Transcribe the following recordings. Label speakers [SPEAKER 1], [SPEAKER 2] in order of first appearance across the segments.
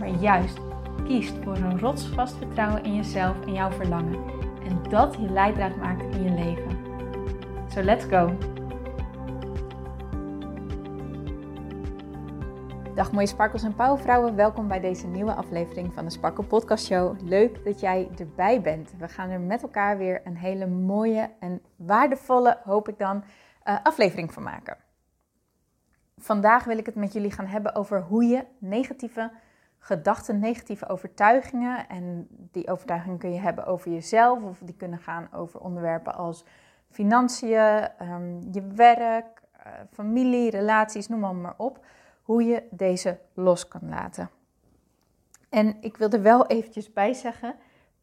[SPEAKER 1] maar juist kiest voor een rotsvast vertrouwen in jezelf en jouw verlangen. En dat je leidraad maakt in je leven. So let's go! Dag mooie sparkels en pauwvrouwen, welkom bij deze nieuwe aflevering van de Sparkle Podcast Show. Leuk dat jij erbij bent. We gaan er met elkaar weer een hele mooie en waardevolle, hoop ik dan, uh, aflevering van maken. Vandaag wil ik het met jullie gaan hebben over hoe je negatieve gedachten, negatieve overtuigingen. En die overtuigingen kun je hebben over jezelf of die kunnen gaan over onderwerpen als financiën, ehm, je werk, uh, familie, relaties, noem maar, op. Hoe je deze los kan laten. En ik wil er wel eventjes bij zeggen,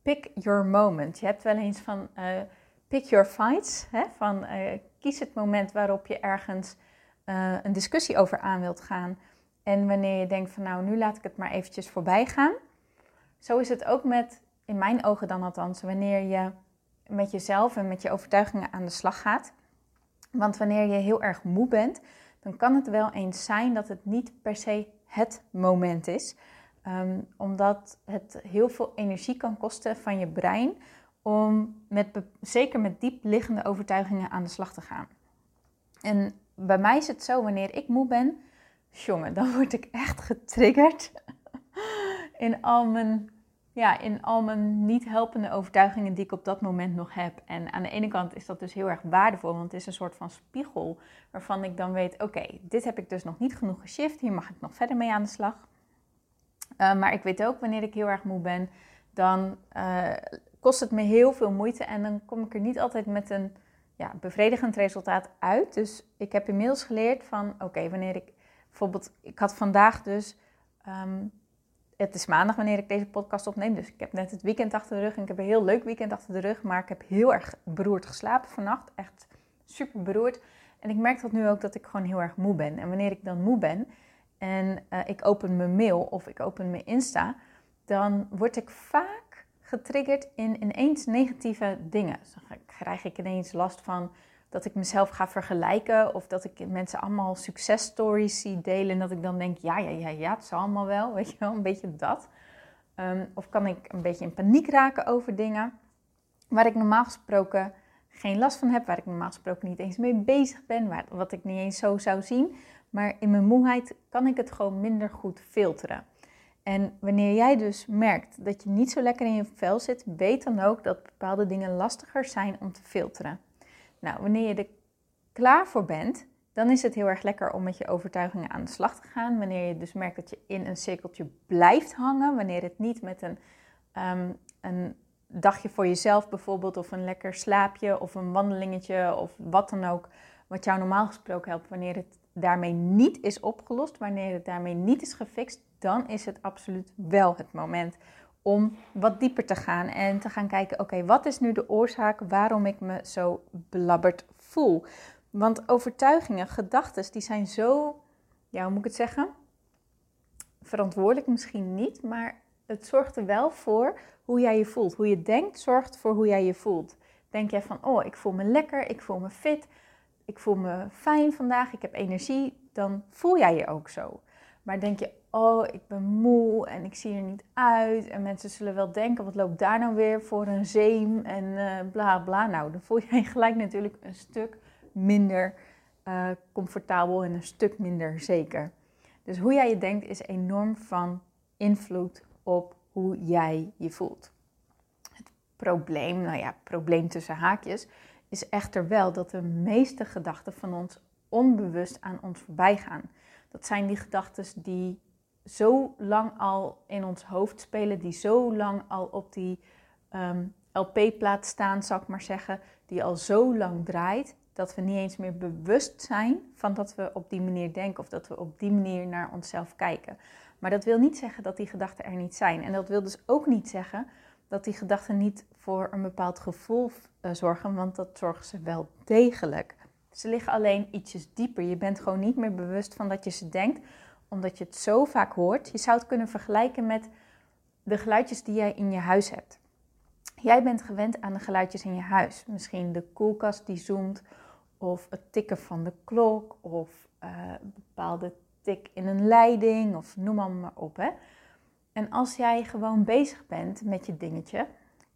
[SPEAKER 1] pick your moment. Je hebt wel eens van uh, pick your fights, hè? van uh, kies het moment waarop je ergens een discussie over aan wilt gaan. En wanneer je denkt van nou, nu laat ik het maar eventjes voorbij gaan. Zo is het ook met, in mijn ogen dan althans, wanneer je met jezelf en met je overtuigingen aan de slag gaat. Want wanneer je heel erg moe bent, dan kan het wel eens zijn dat het niet per se het moment is. Um, omdat het heel veel energie kan kosten van je brein om met, zeker met diep liggende overtuigingen aan de slag te gaan. En bij mij is het zo, wanneer ik moe ben, jongen, dan word ik echt getriggerd in al mijn, ja, in al mijn niet helpende overtuigingen die ik op dat moment nog heb. En aan de ene kant is dat dus heel erg waardevol, want het is een soort van spiegel waarvan ik dan weet, oké, dit heb ik dus nog niet genoeg geshift, hier mag ik nog verder mee aan de slag. Uh, maar ik weet ook wanneer ik heel erg moe ben, dan uh, kost het me heel veel moeite en dan kom ik er niet altijd met een ja, bevredigend resultaat uit. Dus ik heb inmiddels geleerd van, oké, wanneer ik bijvoorbeeld, ik had vandaag dus. Ehm, het is maandag wanneer ik deze podcast opneem. Dus ik heb net het weekend achter de rug. En ik heb een heel leuk weekend achter de rug. Maar ik heb heel erg beroerd geslapen vannacht. Echt super beroerd. En ik merk dat nu ook dat ik gewoon heel erg moe ben. En wanneer ik dan moe ben en uh, ik open mijn mail of ik open mijn Insta, dan word ik vaak getriggerd in ineens negatieve dingen. Dan krijg ik ineens last van dat ik mezelf ga vergelijken of dat ik mensen allemaal successtories zie delen en dat ik dan denk, ja, ja, ja, ja, het zal allemaal wel, weet je wel, een beetje dat. Ehm, of kan ik een beetje in paniek raken over dingen waar ik normaal gesproken geen last van heb, waar ik normaal gesproken niet eens mee bezig ben, waar, wat ik niet eens zo zou zien. Maar in mijn moeheid kan ik het gewoon minder goed filteren. En wanneer jij dus merkt dat je niet zo lekker in je vel zit, weet dan ook dat bepaalde dingen lastiger zijn om te filteren. Nou, wanneer je er klaar voor bent, dan is het heel erg lekker om met je overtuigingen aan de slag te gaan. Wanneer je dus merkt dat je in een cirkeltje blijft hangen, wanneer het niet met een, um, een dagje voor jezelf bijvoorbeeld, of een lekker slaapje, of een wandelingetje, of wat dan ook, wat jou normaal gesproken helpt, wanneer het daarmee niet is opgelost, wanneer het daarmee niet is gefixt, dan is het absoluut wel het moment om wat dieper te gaan en te gaan kijken: oké, wat is nu de oorzaak waarom ik me zo belabberd voel? Want overtuigingen, gedachten, die zijn zo, ja, hoe moet ik het zeggen? Verantwoordelijk misschien niet, maar het zorgt er wel voor hoe jij je voelt. Hoe je denkt zorgt voor hoe jij je voelt. Denk jij van, oh, ik voel me lekker, ik voel me fit, ik voel me fijn vandaag, ik heb energie, dan voel jij je ook zo. Maar denk je, oh, ik ben moe en ik zie er niet uit. En mensen zullen wel denken, wat loopt daar nou weer voor een zeem en uh, bla bla. Nou, dan voel je gelijk natuurlijk een stuk minder uh, comfortabel en een stuk minder zeker. Dus hoe jij je denkt is enorm van invloed op hoe jij je voelt. Het probleem, nou ja, probleem tussen haakjes, is echter wel dat de meeste gedachten van ons onbewust aan ons voorbij gaan. Dat zijn die gedachten die zo lang al in ons hoofd spelen, die zo lang al op die ehm, LP-plaat staan, zal ik maar zeggen, die al zo lang draait, dat we niet eens meer bewust zijn van dat we op die manier denken of dat we op die manier naar onszelf kijken. Maar dat wil niet zeggen dat die gedachten er niet zijn. En dat wil dus ook niet zeggen dat die gedachten niet voor een bepaald gevoel uh, zorgen, want dat zorgen ze wel degelijk. Ze liggen alleen ietsjes dieper. Je bent gewoon niet meer bewust van dat je ze denkt, omdat je het zo vaak hoort. Je zou het kunnen vergelijken met de geluidjes die jij in je huis hebt. Jij bent gewend aan de geluidjes in je huis. Misschien de koelkast die zoomt, of het tikken van de klok, of uh, een bepaalde tik in een leiding, of noem maar op. Hè. En als jij gewoon bezig bent met je dingetje,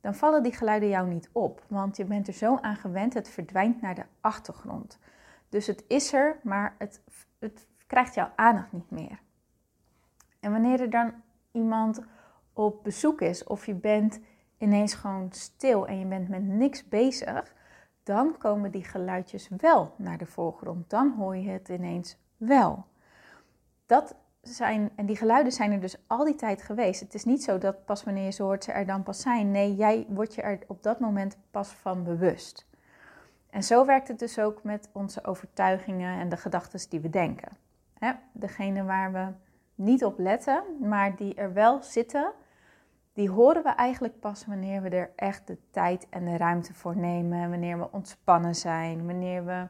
[SPEAKER 1] dan vallen die geluiden jou niet op. Want je bent er zo aan gewend, het verdwijnt naar de achtergrond. Dus het is er, maar het, het krijgt jouw aandacht niet meer. En wanneer er dan iemand op bezoek is, of je bent ineens gewoon stil en je bent met niks bezig, dan komen die geluidjes wel naar de voorgrond. Dan hoor je het ineens wel. Dat zijn, en die geluiden zijn er dus al die tijd geweest. Het is niet zo dat pas wanneer je ze hoort, ze er dan pas zijn. Nee, jij wordt je er op dat moment pas van bewust. En zo werkt het dus ook met onze overtuigingen en de gedachten die we denken. He, degene waar we niet op letten, maar die er wel zitten, die horen we eigenlijk pas wanneer we er echt de tijd en de ruimte voor nemen. Wanneer we ontspannen zijn, wanneer we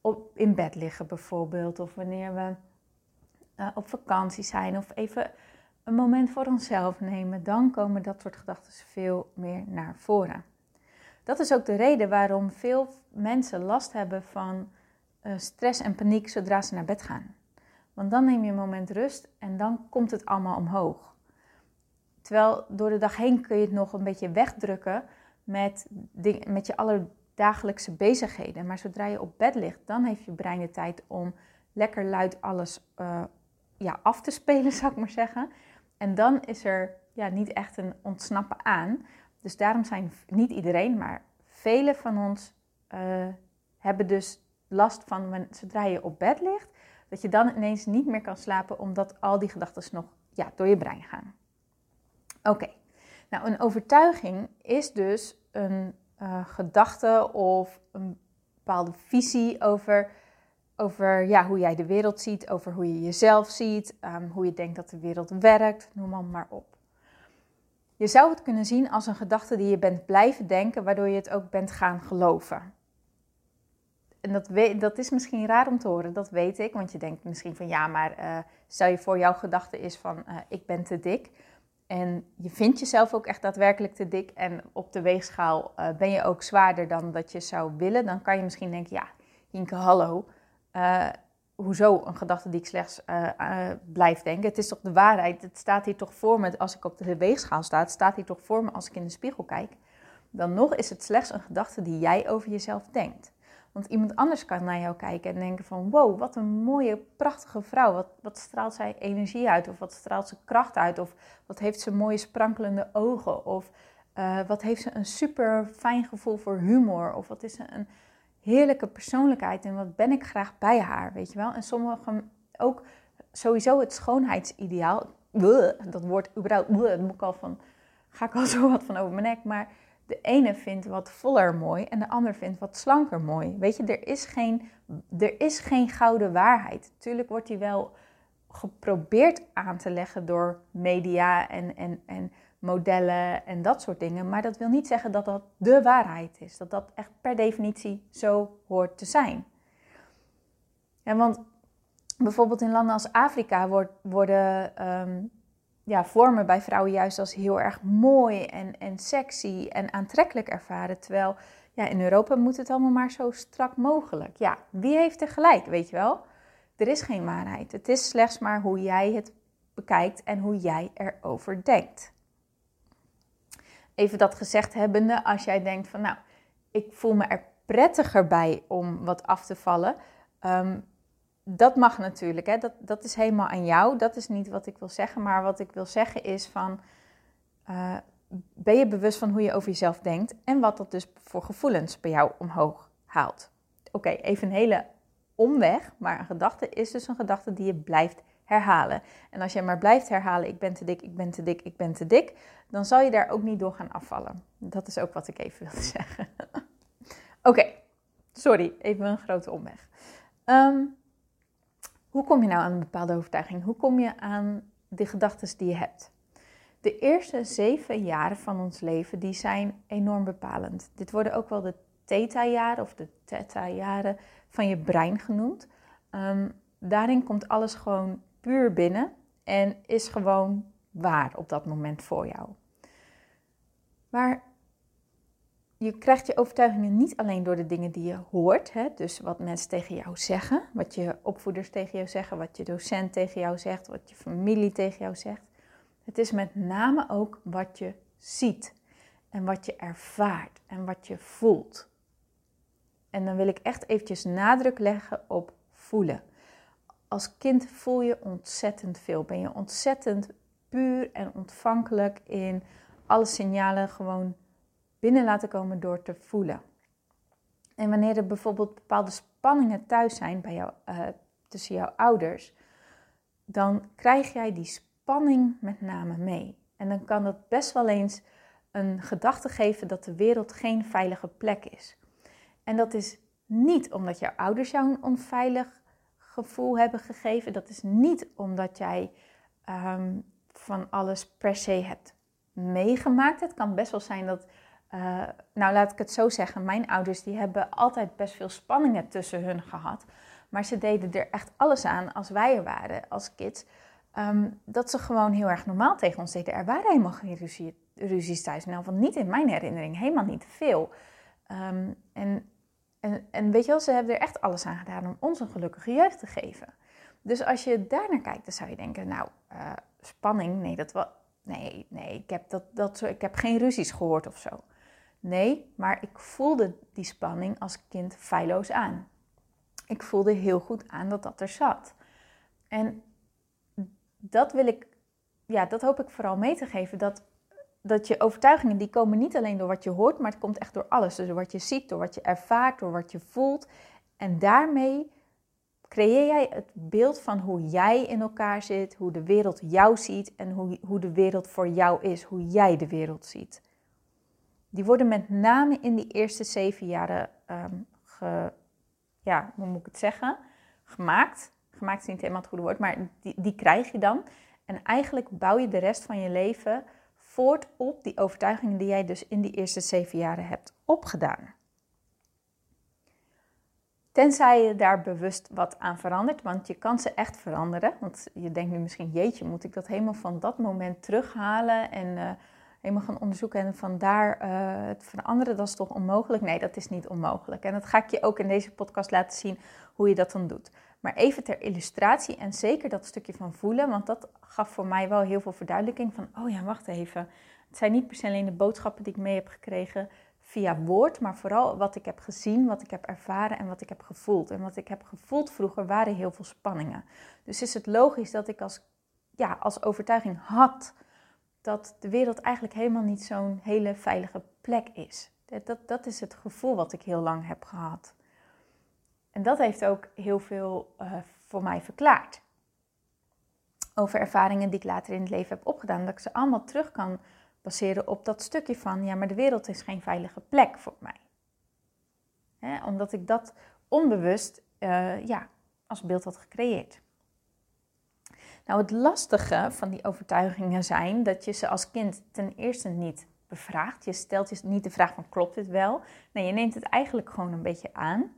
[SPEAKER 1] op, in bed liggen bijvoorbeeld, of wanneer we uh, op vakantie zijn of even een moment voor onszelf nemen, dan komen dat soort gedachten veel meer naar voren. Dat is ook de reden waarom veel mensen last hebben van uh, stress en paniek zodra ze naar bed gaan. Want dan neem je een moment rust en dan komt het allemaal omhoog. Terwijl door de dag heen kun je het nog een beetje wegdrukken met, met je allerdagelijkse bezigheden. Maar zodra je op bed ligt, dan heeft je brein de tijd om lekker luid alles uh, ja, af te spelen, zou ik maar zeggen. En dan is er ja, niet echt een ontsnappen aan. Dus daarom zijn niet iedereen, maar velen van ons uh, hebben dus last van zodra je op bed ligt, dat je dan ineens niet meer kan slapen omdat al die gedachten nog ja, door je brein gaan. Oké, nou een overtuiging is dus een uh, gedachte of een bepaalde visie over over ja, hoe jij de wereld ziet, over hoe je jezelf ziet, um, hoe je denkt dat de wereld werkt, noem maar, op. Je zou het kunnen zien als een gedachte die je bent blijven denken, waardoor je het ook bent gaan geloven. En dat, dat is misschien raar om te horen, dat weet ik, want je denkt misschien van ja, maar uh, stel je voor jouw gedachte is van uh, ik ben te dik. En je vindt jezelf ook echt daadwerkelijk te dik en op de weegschaal uh, ben je ook zwaarder dan dat je zou willen. Dan kan je misschien denken, ja, Hinke, hallo, uh, hoezo een gedachte die ik slechts uh, blijf denken? Het is toch de waarheid? Het staat hier toch voor me, als ik op de weegschaal sta, staat hier toch voor me als ik in de spiegel kijk. Dan nog is het slechts een gedachte die jij over jezelf denkt. Want iemand anders kan naar jou kijken en denken van... wow, wat een mooie, prachtige vrouw. Wat, wat straalt zij energie uit? Of wat straalt ze kracht uit? Of wat heeft ze mooie sprankelende ogen? Of wat heeft ze een super fijn gevoel voor humor? Of wat is ze een heerlijke persoonlijkheid en wat ben ik graag bij haar, weet je wel. En sommigen ook sowieso het schoonheidsideaal. Dat woord überhaupt, dat moet ik al van, ga ik al zo wat van over mijn nek. Maar de ene vindt wat voller mooi en de ander vindt wat slanker mooi. Weet je, er is geen, er is geen gouden waarheid. Tuurlijk wordt die wel geprobeerd aan te leggen door media en, en, en modellen en dat soort dingen. Maar dat wil niet zeggen dat dat de waarheid is. Dat dat echt per definitie zo hoort te zijn. Want bijvoorbeeld in landen als Afrika wordt, worden ehm, ja, vormen bij vrouwen juist als heel erg mooi en, en sexy en aantrekkelijk ervaren. Terwijl ja, in Europa moet het allemaal maar zo strak mogelijk. Ja, wie heeft er gelijk, weet je wel? Er is geen waarheid. Het is slechts maar hoe jij het bekijkt en hoe jij erover denkt even dat gezegd hebbende, als jij denkt van nou, ik voel me er prettiger bij om wat af te vallen. Um, dat mag natuurlijk, hè? Dat, dat is helemaal aan jou. Dat is niet wat ik wil zeggen. Maar wat ik wil zeggen is van, uh, ben je bewust van hoe je over jezelf denkt en wat dat dus voor gevoelens bij jou omhoog haalt. Oké, even een hele omweg, maar een gedachte is dus een gedachte die je blijft herhalen. En als je maar blijft herhalen, ik ben te dik, ik ben te dik, ik ben te dik, dan zal je daar ook niet door gaan afvallen. Dat is ook wat ik even wilde zeggen. Oké, sorry, even een grote omweg. Um, hoe kom je nou aan een bepaalde overtuiging? Hoe kom je aan de gedachten die je hebt. De eerste zeven jaren van ons leven die zijn enorm bepalend. Dit worden ook wel de theta-jaren of de theta-jaren van je brein genoemd. Ehm, daarin komt alles gewoon puur binnen en is gewoon waar op dat moment voor jou. Maar je krijgt je overtuigingen niet alleen door de dingen die je hoort, hè, dus wat mensen tegen jou zeggen, wat je opvoeders tegen jou zeggen, wat je docent tegen jou zegt, wat je familie tegen jou zegt. Het is met name ook wat je ziet en wat je ervaart en wat je voelt. En dan wil ik echt eventjes nadruk leggen op voelen. Als kind voel je ontzettend veel. Ben je ontzettend puur en ontvankelijk in alle signalen gewoon binnen laten komen door te voelen. En wanneer er bijvoorbeeld bepaalde spanningen thuis zijn bij uh, tussen jouw ouders, dan krijg jij die spanning met name mee. En dan kan dat best wel eens een gedachte geven dat de wereld geen veilige plek is. En dat is niet omdat jouw ouders jou onveilig gevoel hebben gegeven. Dat is niet omdat jij ehm, van alles per se hebt meegemaakt. Het kan best wel zijn dat, uh, nou laat ik het zo zeggen, mijn ouders die hebben altijd best veel spanningen tussen hun gehad. Maar ze deden er echt alles aan als wij er waren als kids. Ehm, dat ze gewoon heel erg normaal tegen ons deden. Er waren helemaal geen ruzie, ruzies thuis. Nou, van niet in mijn herinnering, helemaal niet veel. Um, en, en, en weet je wel, ze hebben er echt alles aan gedaan om ons een gelukkige jeugd te geven. Dus als je daar naar kijkt, dan zou je denken, nou, uh, spanning, nee, dat was, nee, nee, ik heb, dat, dat, ik heb geen ruzies gehoord of zo. Nee, maar ik voelde die spanning als kind feilloos aan. Ik voelde heel goed aan dat dat er zat. En dat wil ik, ja, dat hoop ik vooral mee te geven. Dat, dat je overtuigingen, die komen niet alleen door wat je hoort, maar het komt echt door alles. Dus door wat je ziet, door wat je ervaart, door wat je voelt. En daarmee creëer jij het beeld van hoe jij in elkaar zit, hoe de wereld jou ziet en hoe, hoe de wereld voor jou is, hoe jij de wereld ziet. Die worden met name in die eerste zeven jaren, ge, ja, hoe moet ik het zeggen, gemaakt. Gemaakt is niet helemaal het goede woord, maar die, die krijg je dan. En eigenlijk bouw je de rest van je leven voort op die overtuigingen die jij dus in die eerste zeven jaren hebt opgedaan. Tenzij je daar bewust wat aan verandert, want je kan ze echt veranderen. Want je denkt nu misschien, jeetje, moet ik dat helemaal van dat moment terughalen en uh, helemaal gaan onderzoeken en vandaar uh, het veranderen, dat is toch onmogelijk? Nee, dat is niet onmogelijk. En dat ga ik je ook in deze podcast laten zien hoe je dat dan doet. Maar even ter illustratie en zeker dat stukje van voelen, want dat gaf voor mij wel heel veel verduidelijking van, oh ja, wacht even. Het zijn niet per se alleen de boodschappen die ik mee heb gekregen via woord, maar vooral wat ik heb gezien, wat ik heb ervaren en wat ik heb gevoeld. En wat ik heb gevoeld vroeger waren heel veel spanningen. Dus is het logisch dat ik als, ja, als overtuiging had dat de wereld eigenlijk helemaal niet zo'n hele veilige plek is. Dat, dat is het gevoel wat ik heel lang heb gehad. En dat heeft ook heel veel uh, voor mij verklaard. Over ervaringen die ik later in het leven heb opgedaan. Dat ik ze allemaal terug kan baseren op dat stukje van, ja, maar de wereld is geen veilige plek voor mij. omdat ik dat onbewust uh, ja, als beeld had gecreëerd. Nou, het lastige van die overtuigingen zijn dat je ze als kind ten eerste niet bevraagt. Je stelt je niet de vraag van klopt dit wel? Nee, je neemt het eigenlijk gewoon een beetje aan.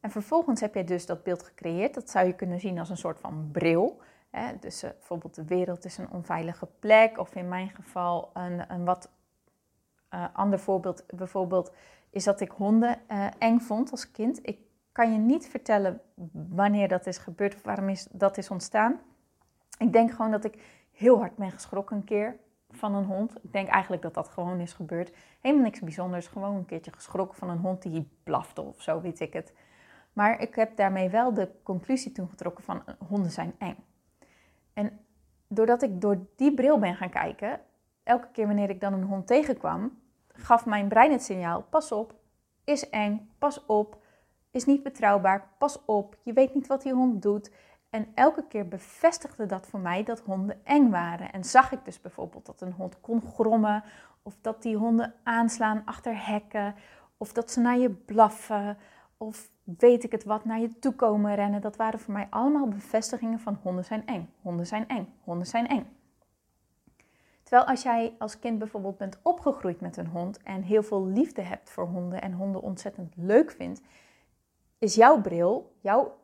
[SPEAKER 1] En vervolgens heb je dus dat beeld gecreëerd. Dat zou je kunnen zien als een soort van bril. Hè? Dus uh, bijvoorbeeld de wereld is een onveilige plek. Of in mijn geval een, een wat uh, ander voorbeeld bijvoorbeeld is dat ik honden uh, eng vond als kind. Ik kan je niet vertellen wanneer dat is gebeurd of waarom is, dat is ontstaan. Ik denk gewoon dat ik heel hard ben geschrokken een keer van een hond. Ik denk eigenlijk dat dat gewoon is gebeurd. Helemaal niks bijzonders. Gewoon een keertje geschrokken van een hond die blafte of zo, weet ik het. Maar ik heb daarmee wel de conclusie toen getrokken van honden zijn eng. En doordat ik door die bril ben gaan kijken, elke keer wanneer ik dan een hond tegenkwam, gaf mijn brein het signaal: pas op, is eng, pas op, is niet betrouwbaar, pas op, je weet niet wat die hond doet. En elke keer bevestigde dat voor mij dat honden eng waren. En zag ik dus bijvoorbeeld dat een hond kon grommen, of dat die honden aanslaan achter hekken, of dat ze naar je blaffen, of weet ik het wat, naar je toe komen rennen. Dat waren voor mij allemaal bevestigingen van honden zijn eng, honden zijn eng, honden zijn eng. Terwijl als jij als kind bijvoorbeeld bent opgegroeid met een hond en heel veel liefde hebt voor honden en honden ontzettend leuk vindt, is jouw bril, jouw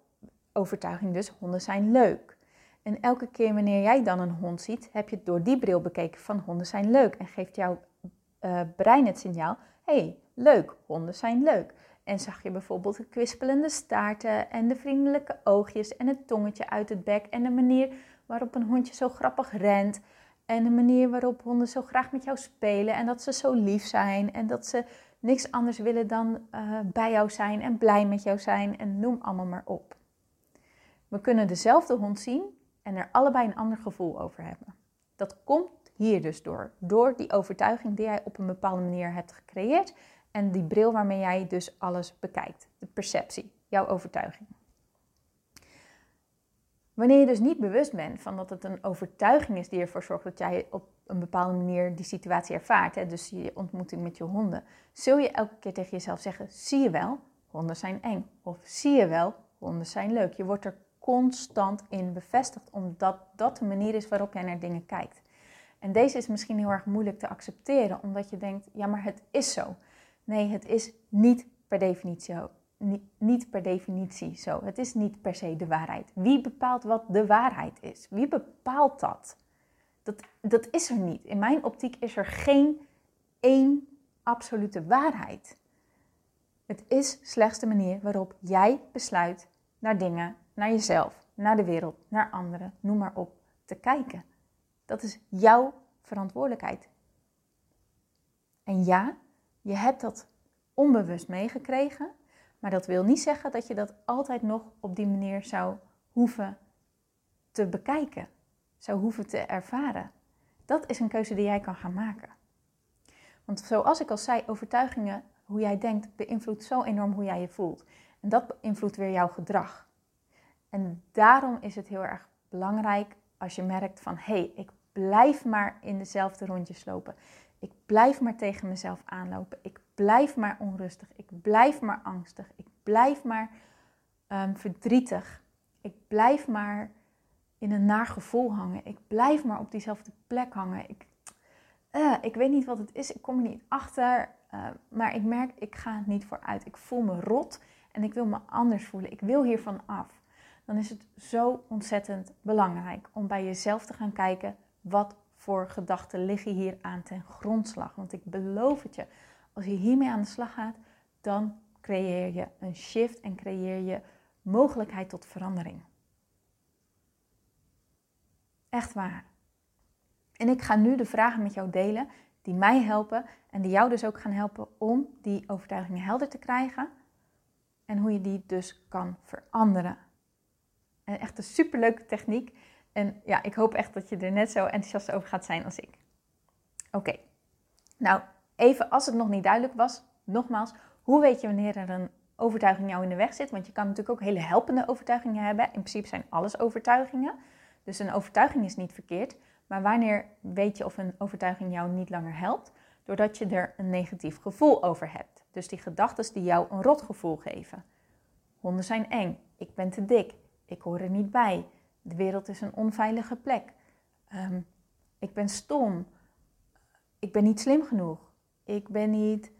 [SPEAKER 1] overtuiging dus, honden zijn leuk. En elke keer wanneer jij dan een hond ziet, heb je het door die bril bekeken van honden zijn leuk. En geeft jouw uh, brein het signaal, hey, leuk, honden zijn leuk. En zag je bijvoorbeeld de kwispelende staarten en de vriendelijke oogjes en het tongetje uit het bek en de manier waarop een hondje zo grappig rent. En de manier waarop honden zo graag met jou spelen en dat ze zo lief zijn en dat ze niks anders willen dan uh, bij jou zijn en blij met jou zijn en noem allemaal maar op. We kunnen dezelfde hond zien en er allebei een ander gevoel over hebben. Dat komt hier dus door, door die overtuiging die jij op een bepaalde manier hebt gecreëerd en die bril waarmee jij dus alles bekijkt, de perceptie, jouw overtuiging. Wanneer je dus niet bewust bent van dat het een overtuiging is die ervoor zorgt dat jij op een bepaalde manier die situatie ervaart, hè, dus je ontmoeting met je honden, zul je elke keer tegen jezelf zeggen: zie je wel, honden zijn eng. Of zie je wel, honden zijn leuk. Je wordt er constant in bevestigd, omdat dat de manier is waarop jij naar dingen kijkt. En deze is misschien heel erg moeilijk te accepteren, omdat je denkt: ja, maar het is zo. Nee, het is niet per definitie zo niet per definitie zo. Het is niet per se de waarheid. Wie bepaalt wat de waarheid is? Wie bepaalt dat? Dat, dat is er niet. In mijn optiek is er geen één absolute waarheid. Het is slechts de manier waarop jij besluit naar dingen, naar jezelf, naar de wereld, naar anderen, noem maar op, te kijken. Dat is jouw verantwoordelijkheid. En ja, je hebt dat onbewust meegekregen, maar dat wil niet zeggen dat je dat altijd nog op die manier zou hoeven te bekijken, zou hoeven te ervaren. Dat is een keuze die jij kan gaan maken. Want zoals ik al zei, overtuigingen, hoe jij denkt, beïnvloedt zo enorm hoe jij je voelt. En dat beïnvloedt weer jouw gedrag. En daarom is het heel erg belangrijk als je merkt van hé, hey, ik blijf maar in dezelfde rondjes lopen. Ik blijf maar tegen mezelf aanlopen. Ik blijf maar onrustig. Ik blijf maar angstig. Ik blijf maar um, verdrietig. Ik blijf maar in een naar gevoel hangen. Ik blijf maar op diezelfde plek hangen. Ik, uh, ik weet niet wat het is. Ik kom er niet achter. Uh, maar ik merk, ik ga het niet vooruit. Ik voel me rot en ik wil me anders voelen. Ik wil hiervan af. Dan is het zo ontzettend belangrijk om bij jezelf te gaan kijken. Wat voor gedachten liggen hier aan ten grondslag? Want ik beloof het je, als je hiermee aan de slag gaat, dan creëer je een shift en creëer je mogelijkheid tot verandering. Echt waar. En ik ga nu de vragen met jou delen die mij helpen en die jou dus ook gaan helpen om die overtuigingen helder te krijgen en hoe je die dus kan veranderen. En echt een superleuke techniek. En ja, ik hoop echt dat je er net zo enthousiast over gaat zijn als ik. Oké, nou even als het nog niet duidelijk was, nogmaals, hoe weet je wanneer er een overtuiging jou in de weg zit? Want je kan natuurlijk ook hele helpende overtuigingen hebben. In principe zijn alles overtuigingen. Dus een overtuiging is niet verkeerd. Maar wanneer weet je of een overtuiging jou niet langer helpt? Doordat je er een negatief gevoel over hebt. Dus die gedachten die jou een rotgevoel geven. Honden zijn eng. Ik ben te dik. Ik hoor er niet bij. De wereld is een onveilige plek. Ehm, ik ben stom. Ik ben niet slim genoeg. Ik ben niet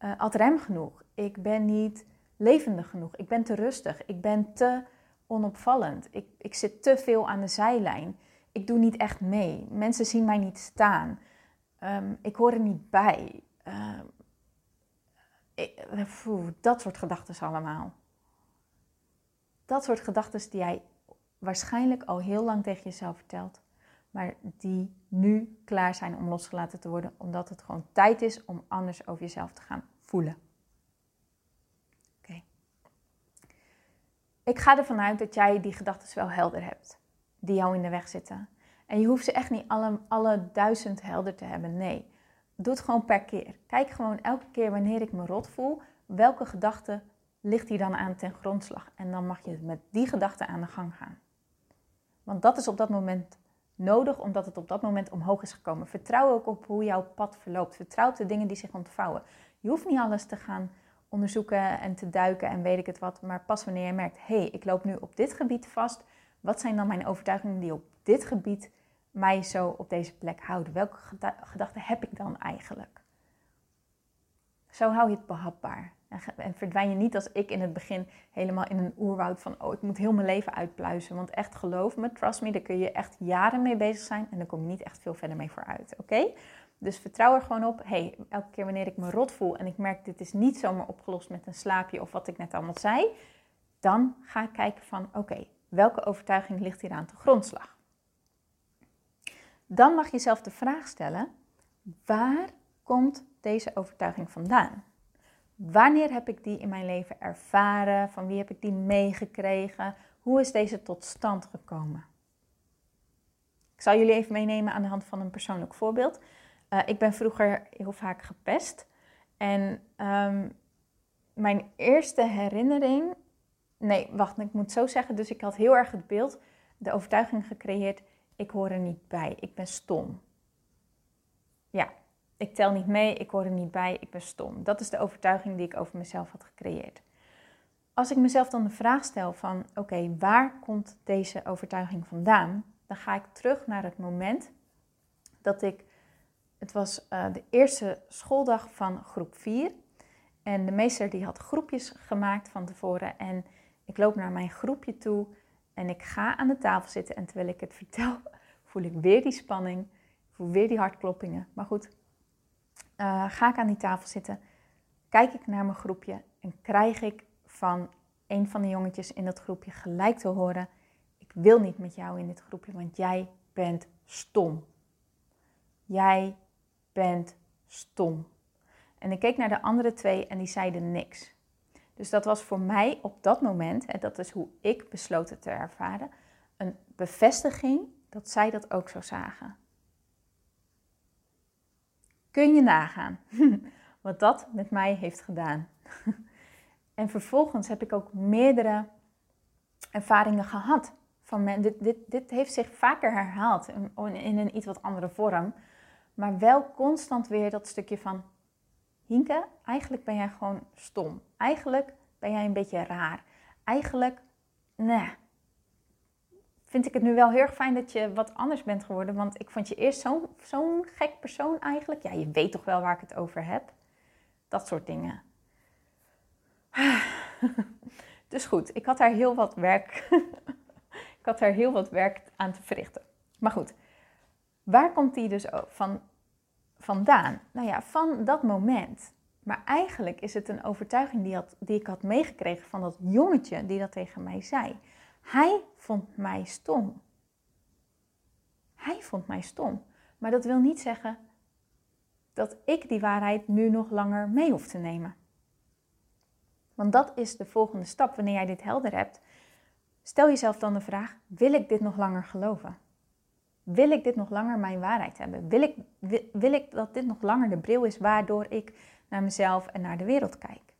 [SPEAKER 1] uh, ad rem genoeg. Ik ben niet levendig genoeg. Ik ben te rustig. Ik ben te onopvallend. Ik, ik zit te veel aan de zijlijn. Ik doe niet echt mee. Mensen zien mij niet staan. Um, ik hoor er niet bij. Uh, ik, dat soort gedachten allemaal. Dat soort gedachten die jij waarschijnlijk al heel lang tegen jezelf vertelt maar die nu klaar zijn om losgelaten te worden, omdat het gewoon tijd is om anders over jezelf te gaan voelen. Oké. Ik ga ervan uit dat jij die gedachten wel helder hebt, die jou in de weg zitten. En je hoeft ze echt niet alle, alle duizend helder te hebben, nee. Doe het gewoon per keer. Kijk gewoon elke keer wanneer ik me rot voel, welke gedachte ligt hier dan aan ten grondslag. En dan mag je met die gedachte aan de gang gaan. Want dat is op dat moment nodig omdat het op dat moment omhoog is gekomen. Vertrouw ook op hoe jouw pad verloopt. Vertrouw op de dingen die zich ontvouwen. Je hoeft niet alles te gaan onderzoeken en te duiken en weet ik het wat. Maar pas wanneer je merkt, hé, hey, ik loop nu op dit gebied vast. Wat zijn dan mijn overtuigingen die op dit gebied mij zo op deze plek houden? Welke gedachten heb ik dan eigenlijk? Zo hou je het behapbaar. En, verdwijn je niet als ik in het begin helemaal in een oerwoud van, oh, ik moet heel mijn leven uitpluizen. Want echt, geloof me, trust me, daar kun je echt jaren mee bezig zijn en dan kom je niet echt veel verder mee vooruit. Oké? Dus vertrouw er gewoon op. hey, elke keer wanneer ik me rot voel en ik merk dit is niet zomaar opgelost met een slaapje of wat ik net allemaal zei, dan ga ik kijken van oké, welke overtuiging ligt hier aan de grondslag? Dan mag je jezelf de vraag stellen: waar komt deze overtuiging vandaan? Wanneer heb ik die in mijn leven ervaren? Van wie heb ik die meegekregen? Hoe is deze tot stand gekomen? Ik zal jullie even meenemen aan de hand van een persoonlijk voorbeeld. Uh, ik ben vroeger heel vaak gepest. En um, mijn eerste herinnering. Nee, wacht, ik moet zo zeggen. Dus ik had heel erg het beeld, de overtuiging gecreëerd: ik hoor er niet bij, ik ben stom. Ja, ik tel niet mee, ik hoor er niet bij, ik ben stom. Dat is de overtuiging die ik over mezelf had gecreëerd. Als ik mezelf dan de vraag stel van oké, waar komt deze overtuiging vandaan? Dan ga ik terug naar het moment dat ik, het was uh, de eerste schooldag van groep 4 en de meester die had groepjes gemaakt van tevoren en ik loop naar mijn groepje toe en ik ga aan de tafel zitten en terwijl ik het vertel voel ik weer die spanning, voel weer die hartkloppingen. Maar goed, uh, ga ik aan die tafel zitten, kijk ik naar mijn groepje en krijg ik van een van de jongetjes in dat groepje gelijk te horen: Ik wil niet met jou in dit groepje, want jij bent stom. Jij bent stom. En ik keek naar de andere twee en die zeiden niks. Dus dat was voor mij op dat moment, en dat is hoe ik besloten te ervaren, een bevestiging dat zij dat ook zo zagen. Kun je nagaan wat dat met mij heeft gedaan? en vervolgens heb ik ook meerdere ervaringen gehad. Van men, dit, dit, dit heeft zich vaker herhaald in, in een iets wat andere vorm. Maar wel constant weer dat stukje van... Hinke, eigenlijk ben jij gewoon stom. Eigenlijk ben jij een beetje raar. Eigenlijk, nee, vind ik het nu wel heel erg fijn dat je wat anders bent geworden. Want ik vond je eerst zo'n gek persoon eigenlijk. Ja, je weet toch wel waar ik het over heb. Dat soort dingen. Dus goed, ik had daar heel wat werk. ik had daar heel wat werk aan te verrichten. Maar goed, waar komt die dus van, vandaan? Nou ja, van dat moment. Maar eigenlijk is het een overtuiging die, had, die ik had meegekregen van dat jongetje die dat tegen mij zei. Hij vond mij stom. Hij vond mij stom. Maar dat wil niet zeggen dat ik die waarheid nu nog langer mee hoef te nemen. Want dat is de volgende stap wanneer jij dit helder hebt. Stel jezelf dan de vraag: wil ik dit nog langer geloven? Wil ik dit nog langer mijn waarheid hebben? Wil ik, wil, ik dat dit nog langer de bril is waardoor ik naar mezelf en naar de wereld kijk?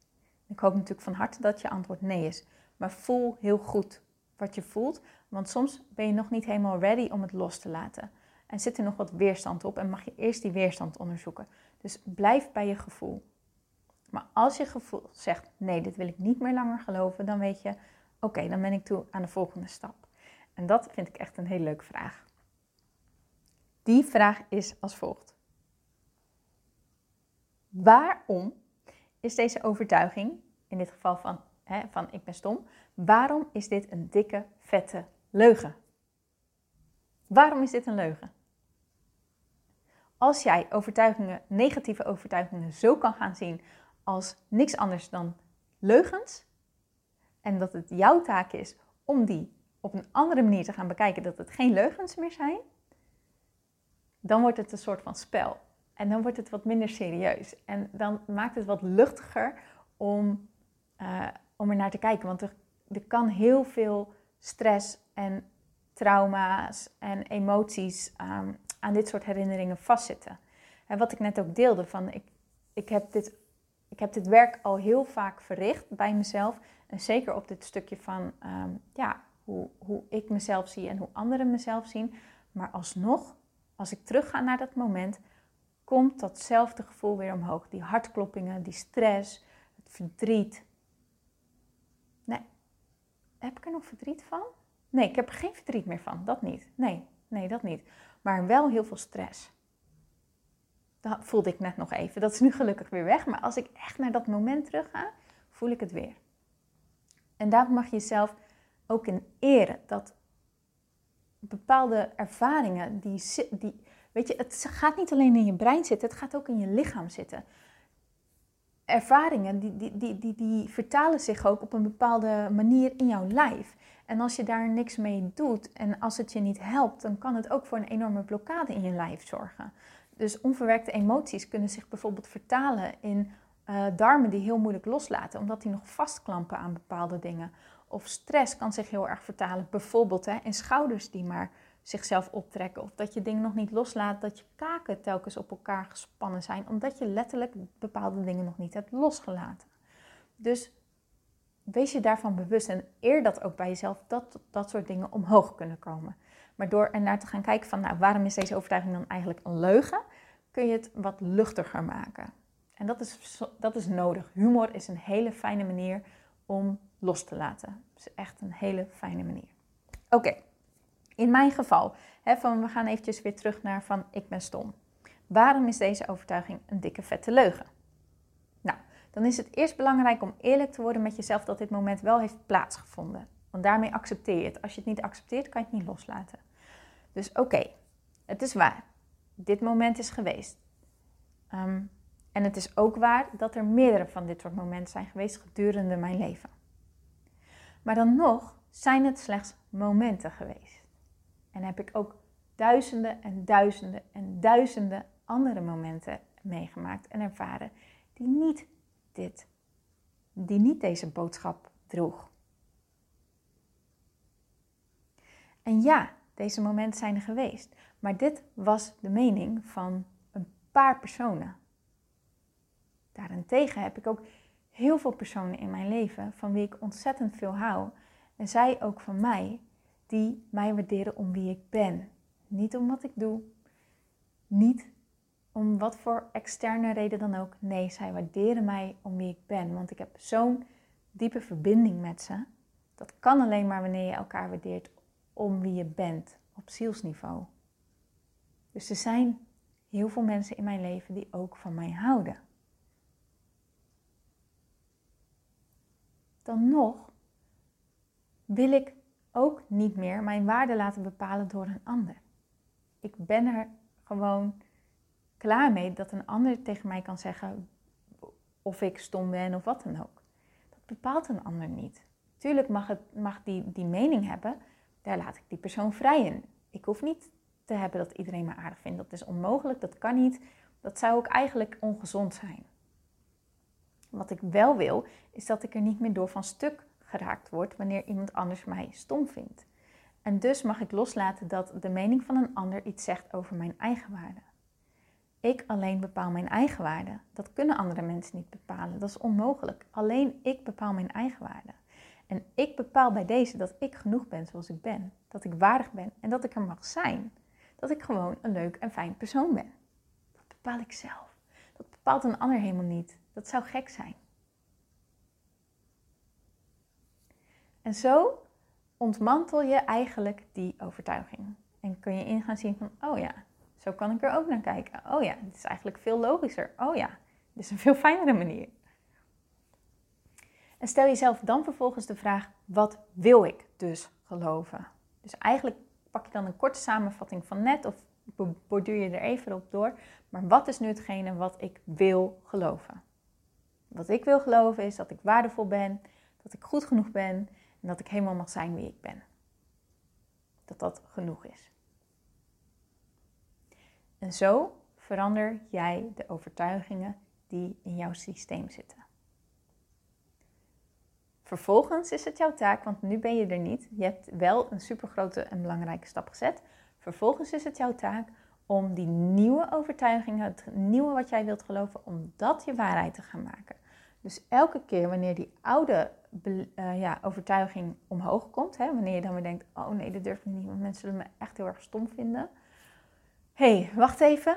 [SPEAKER 1] Ik hoop natuurlijk van harte dat je antwoord nee is. Maar voel heel goed wat je voelt. Want soms ben je nog niet helemaal ready om het los te laten. En zit er nog wat weerstand op en mag je eerst die weerstand onderzoeken. Dus blijf bij je gevoel. Maar als je gevoel zegt, nee, dit wil ik niet meer langer geloven, dan weet je, oké, dan ben ik toe aan de volgende stap. En dat vind ik echt een hele leuke vraag. Die vraag is als volgt. Waarom is deze overtuiging, in dit geval van hè, van ik ben stom. Waarom is dit een dikke, vette leugen? Waarom is dit een leugen? Als jij overtuigingen, negatieve overtuigingen zo kan gaan zien als niks anders dan leugens, en dat het jouw taak is om die op een andere manier te gaan bekijken, dat het geen leugens meer zijn, dan wordt het een soort van spel. En dan wordt het wat minder serieus. En dan maakt het wat luchtiger om, uh, om er naar te kijken. Want er, er kan heel veel stress en trauma's en emoties ehm, aan dit soort herinneringen vastzitten. En wat ik net ook deelde, van ik, ik, heb dit, ik heb dit werk al heel vaak verricht bij mezelf. En zeker op dit stukje van ehm, ja, hoe, hoe ik mezelf zie en hoe anderen mezelf zien. Maar alsnog, als ik terugga naar dat moment, komt datzelfde gevoel weer omhoog. Die hartkloppingen, die stress, verdriet. Heb ik er nog verdriet van? Nee, ik heb er geen verdriet meer van. Dat niet. Nee, nee, dat niet. Maar wel heel veel stress. Dat voelde ik net nog even. Dat is nu gelukkig weer weg. Maar als ik echt naar dat moment terug ga, voel ik het weer. En daarom mag je jezelf ook in eren dat bepaalde ervaringen, die, die, weet je, het gaat niet alleen in je brein zitten, het gaat ook in je lichaam zitten. Ervaringen, die, die, die, die, die vertalen zich ook op een bepaalde manier in jouw lijf. En als je daar niks mee doet en als het je niet helpt, dan kan het ook voor een enorme blokkade in je lijf zorgen. Dus onverwerkte emoties kunnen zich bijvoorbeeld vertalen in uh, darmen die heel moeilijk loslaten, omdat die nog vastklampen aan bepaalde dingen. Of stress kan zich heel erg vertalen, bijvoorbeeld hè, in schouders die maar zichzelf optrekken. Of dat je dingen nog niet loslaat, dat je kaken telkens op elkaar gespannen zijn, omdat je letterlijk bepaalde dingen nog niet hebt losgelaten. Dus wees je daarvan bewust en eer dat ook bij jezelf, dat dat soort dingen omhoog kunnen komen. Maar door er naar te gaan kijken van, nou, waarom is deze overtuiging dan eigenlijk een leugen, kun je het wat luchtiger maken. En dat is, dat is nodig. Humor is een hele fijne manier om los te laten. Het is echt een hele fijne manier. Oké, in mijn geval, hè, van, we gaan eventjes weer terug naar van ik ben stom. Waarom is deze overtuiging een dikke vette leugen? Nou, dan is het eerst belangrijk om eerlijk te worden met jezelf dat dit moment wel heeft plaatsgevonden. Want daarmee accepteer je het. Als je het niet accepteert, kan je het niet loslaten. Dus oké, het is waar. Dit moment is geweest. Ehm, en het is ook waar dat er meerdere van dit soort momenten zijn geweest gedurende mijn leven. Maar dan nog zijn het slechts momenten geweest. En heb ik ook duizenden en duizenden en duizenden andere momenten meegemaakt en ervaren die niet dit, die niet deze boodschap droeg. En ja, deze momenten zijn er geweest, maar dit was de mening van een paar personen. Daarentegen heb ik ook heel veel personen in mijn leven van wie ik ontzettend veel hou. En zij ook van mij, die mij waarderen om wie ik ben. Niet om wat ik doe, niet om wat voor externe reden dan ook. Nee, zij waarderen mij om wie ik ben. Want ik heb zo'n diepe verbinding met ze. Dat kan alleen maar wanneer je elkaar waardeert om wie je bent op zielsniveau. Dus er zijn heel veel mensen in mijn leven die ook van mij houden. dan nog wil ik ook niet meer mijn waarde laten bepalen door een ander. Ik ben er gewoon klaar mee dat een ander tegen mij kan zeggen of ik stom ben of wat dan ook. Dat bepaalt een ander niet. Tuurlijk mag, het, mag die, die mening hebben, daar laat ik die persoon vrij in. Ik hoef niet te hebben dat iedereen me aardig vindt. Dat is onmogelijk, dat kan niet. Dat zou ook eigenlijk ongezond zijn. Wat ik wel wil, is dat ik er niet meer door van stuk geraakt word wanneer iemand anders mij stom vindt. En dus mag ik loslaten dat de mening van een ander iets zegt over mijn eigen waarde. Ik alleen bepaal mijn eigen waarde. Dat kunnen andere mensen niet bepalen. Dat is onmogelijk. Alleen ik bepaal mijn eigen waarde. En ik bepaal bij deze dat ik genoeg ben zoals ik ben. Dat ik waardig ben en dat ik er mag zijn. Dat ik gewoon een leuk en fijn persoon ben. Dat bepaal ik zelf. Dat bepaalt een ander helemaal niet. Dat zou gek zijn. En zo ontmantel je eigenlijk die overtuiging. En kun je in gaan zien van, oh ja, zo kan ik er ook naar kijken. Oh ja, dit is eigenlijk veel logischer. Oh ja, dit is een veel fijnere manier. En stel jezelf dan vervolgens de vraag, wat wil ik dus geloven? Dus eigenlijk pak je dan een korte samenvatting van net of borduur je er even op door. Maar wat is nu hetgene wat ik wil geloven? Wat ik wil geloven is dat ik waardevol ben, dat ik goed genoeg ben dat ik helemaal mag zijn wie ik ben. Dat dat genoeg is. En zo verander jij de overtuigingen die in jouw systeem zitten. Vervolgens is het jouw taak, want nu ben je er niet. Je hebt wel een supergrote en belangrijke stap gezet. Vervolgens is het jouw taak om die nieuwe overtuigingen, het nieuwe wat jij wilt geloven, om dat je waarheid te gaan maken. Dus elke keer wanneer die oude uh, ja, overtuiging omhoog komt, hè, wanneer je dan weer denkt, oh nee, dat durf ik niet, want mensen zullen me echt heel erg stom vinden. Hé, hey, wacht even,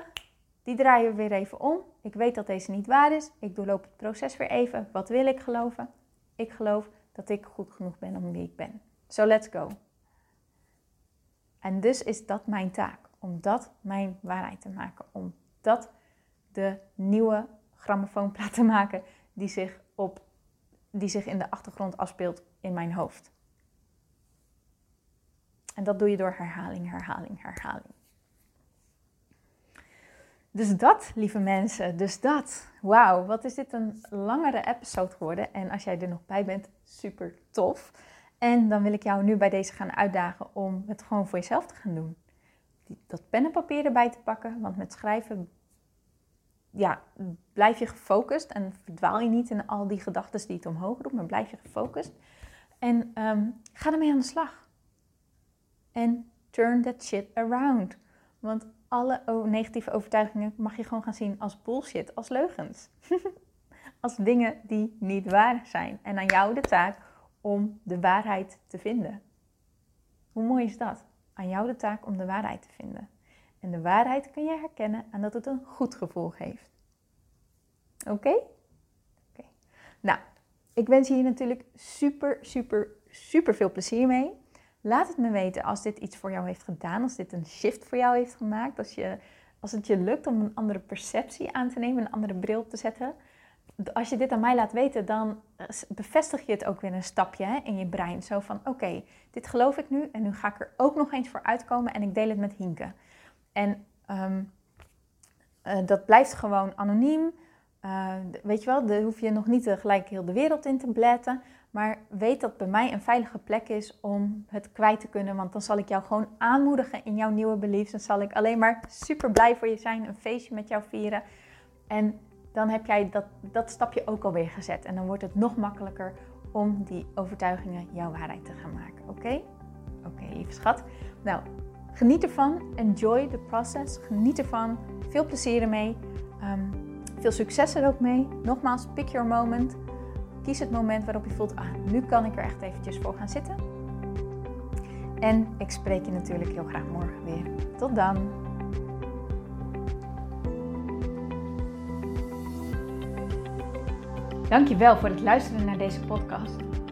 [SPEAKER 1] die draaien we weer even om. Ik weet dat deze niet waar is. Ik doorloop het proces weer even. Wat wil ik geloven? Ik geloof dat ik goed genoeg ben om wie ik ben. So let's go. En dus is dat mijn taak. Om dat mijn waarheid te maken. Om dat de nieuwe grammofoonplaat te maken die zich, op, die zich in de achtergrond afspeelt in mijn hoofd. En dat doe je door herhaling, herhaling, herhaling. Dus dat, lieve mensen, dus dat. Wauw, wat is dit een langere episode geworden. En als jij er nog bij bent, super tof. En dan wil ik jou nu bij deze gaan uitdagen om het gewoon voor jezelf te gaan doen. Dat pen en papier erbij te pakken, want met schrijven ja, blijf je gefocust en verdwaal je niet in al die gedachten die het omhoog roept, maar blijf je gefocust. En um, ga ermee aan de slag. En turn that shit around. Want alle negatieve overtuigingen mag je gewoon gaan zien als bullshit, als leugens. als dingen die niet waar zijn. En aan jou de taak om de waarheid te vinden. Hoe mooi is dat? Aan jou de taak om de waarheid te vinden. En de waarheid kun je herkennen aan dat het een goed gevoel geeft. Oké? Oké. Nou, ik wens je hier natuurlijk super, super, super veel plezier mee. Laat het me weten als dit iets voor jou heeft gedaan, als dit een shift voor jou heeft gemaakt, als, je, als het je lukt om een andere perceptie aan te nemen, een andere bril te zetten. Als je dit aan mij laat weten, dan bevestig je het ook weer een stapje in je brein. Zo van, oké, dit geloof ik nu en nu ga ik er ook nog eens voor uitkomen en ik deel het met Hinke. En ehm, eh, dat blijft gewoon anoniem. Uh, weet je wel, daar hoef je nog niet gelijk heel de wereld in te bletten. Maar weet dat bij mij een veilige plek is om het kwijt te kunnen. Want dan zal ik jou gewoon aanmoedigen in jouw nieuwe beliefs. Dan zal ik alleen maar super blij voor je zijn, een feestje met jou vieren. En dan heb jij dat, dat stapje ook alweer gezet. En dan wordt het nog makkelijker om die overtuigingen jouw waarheid te gaan maken. Oké? Oké, lieve schat. Nou, geniet ervan. Enjoy the process. Geniet ervan. Veel plezier ermee. Um, veel succes er ook mee. Nogmaals, pick your moment. Kies het moment waarop je voelt, ah, nu kan ik er echt eventjes voor gaan zitten. En ik spreek je natuurlijk heel graag morgen weer. Tot dan! Dankjewel voor het luisteren naar deze podcast.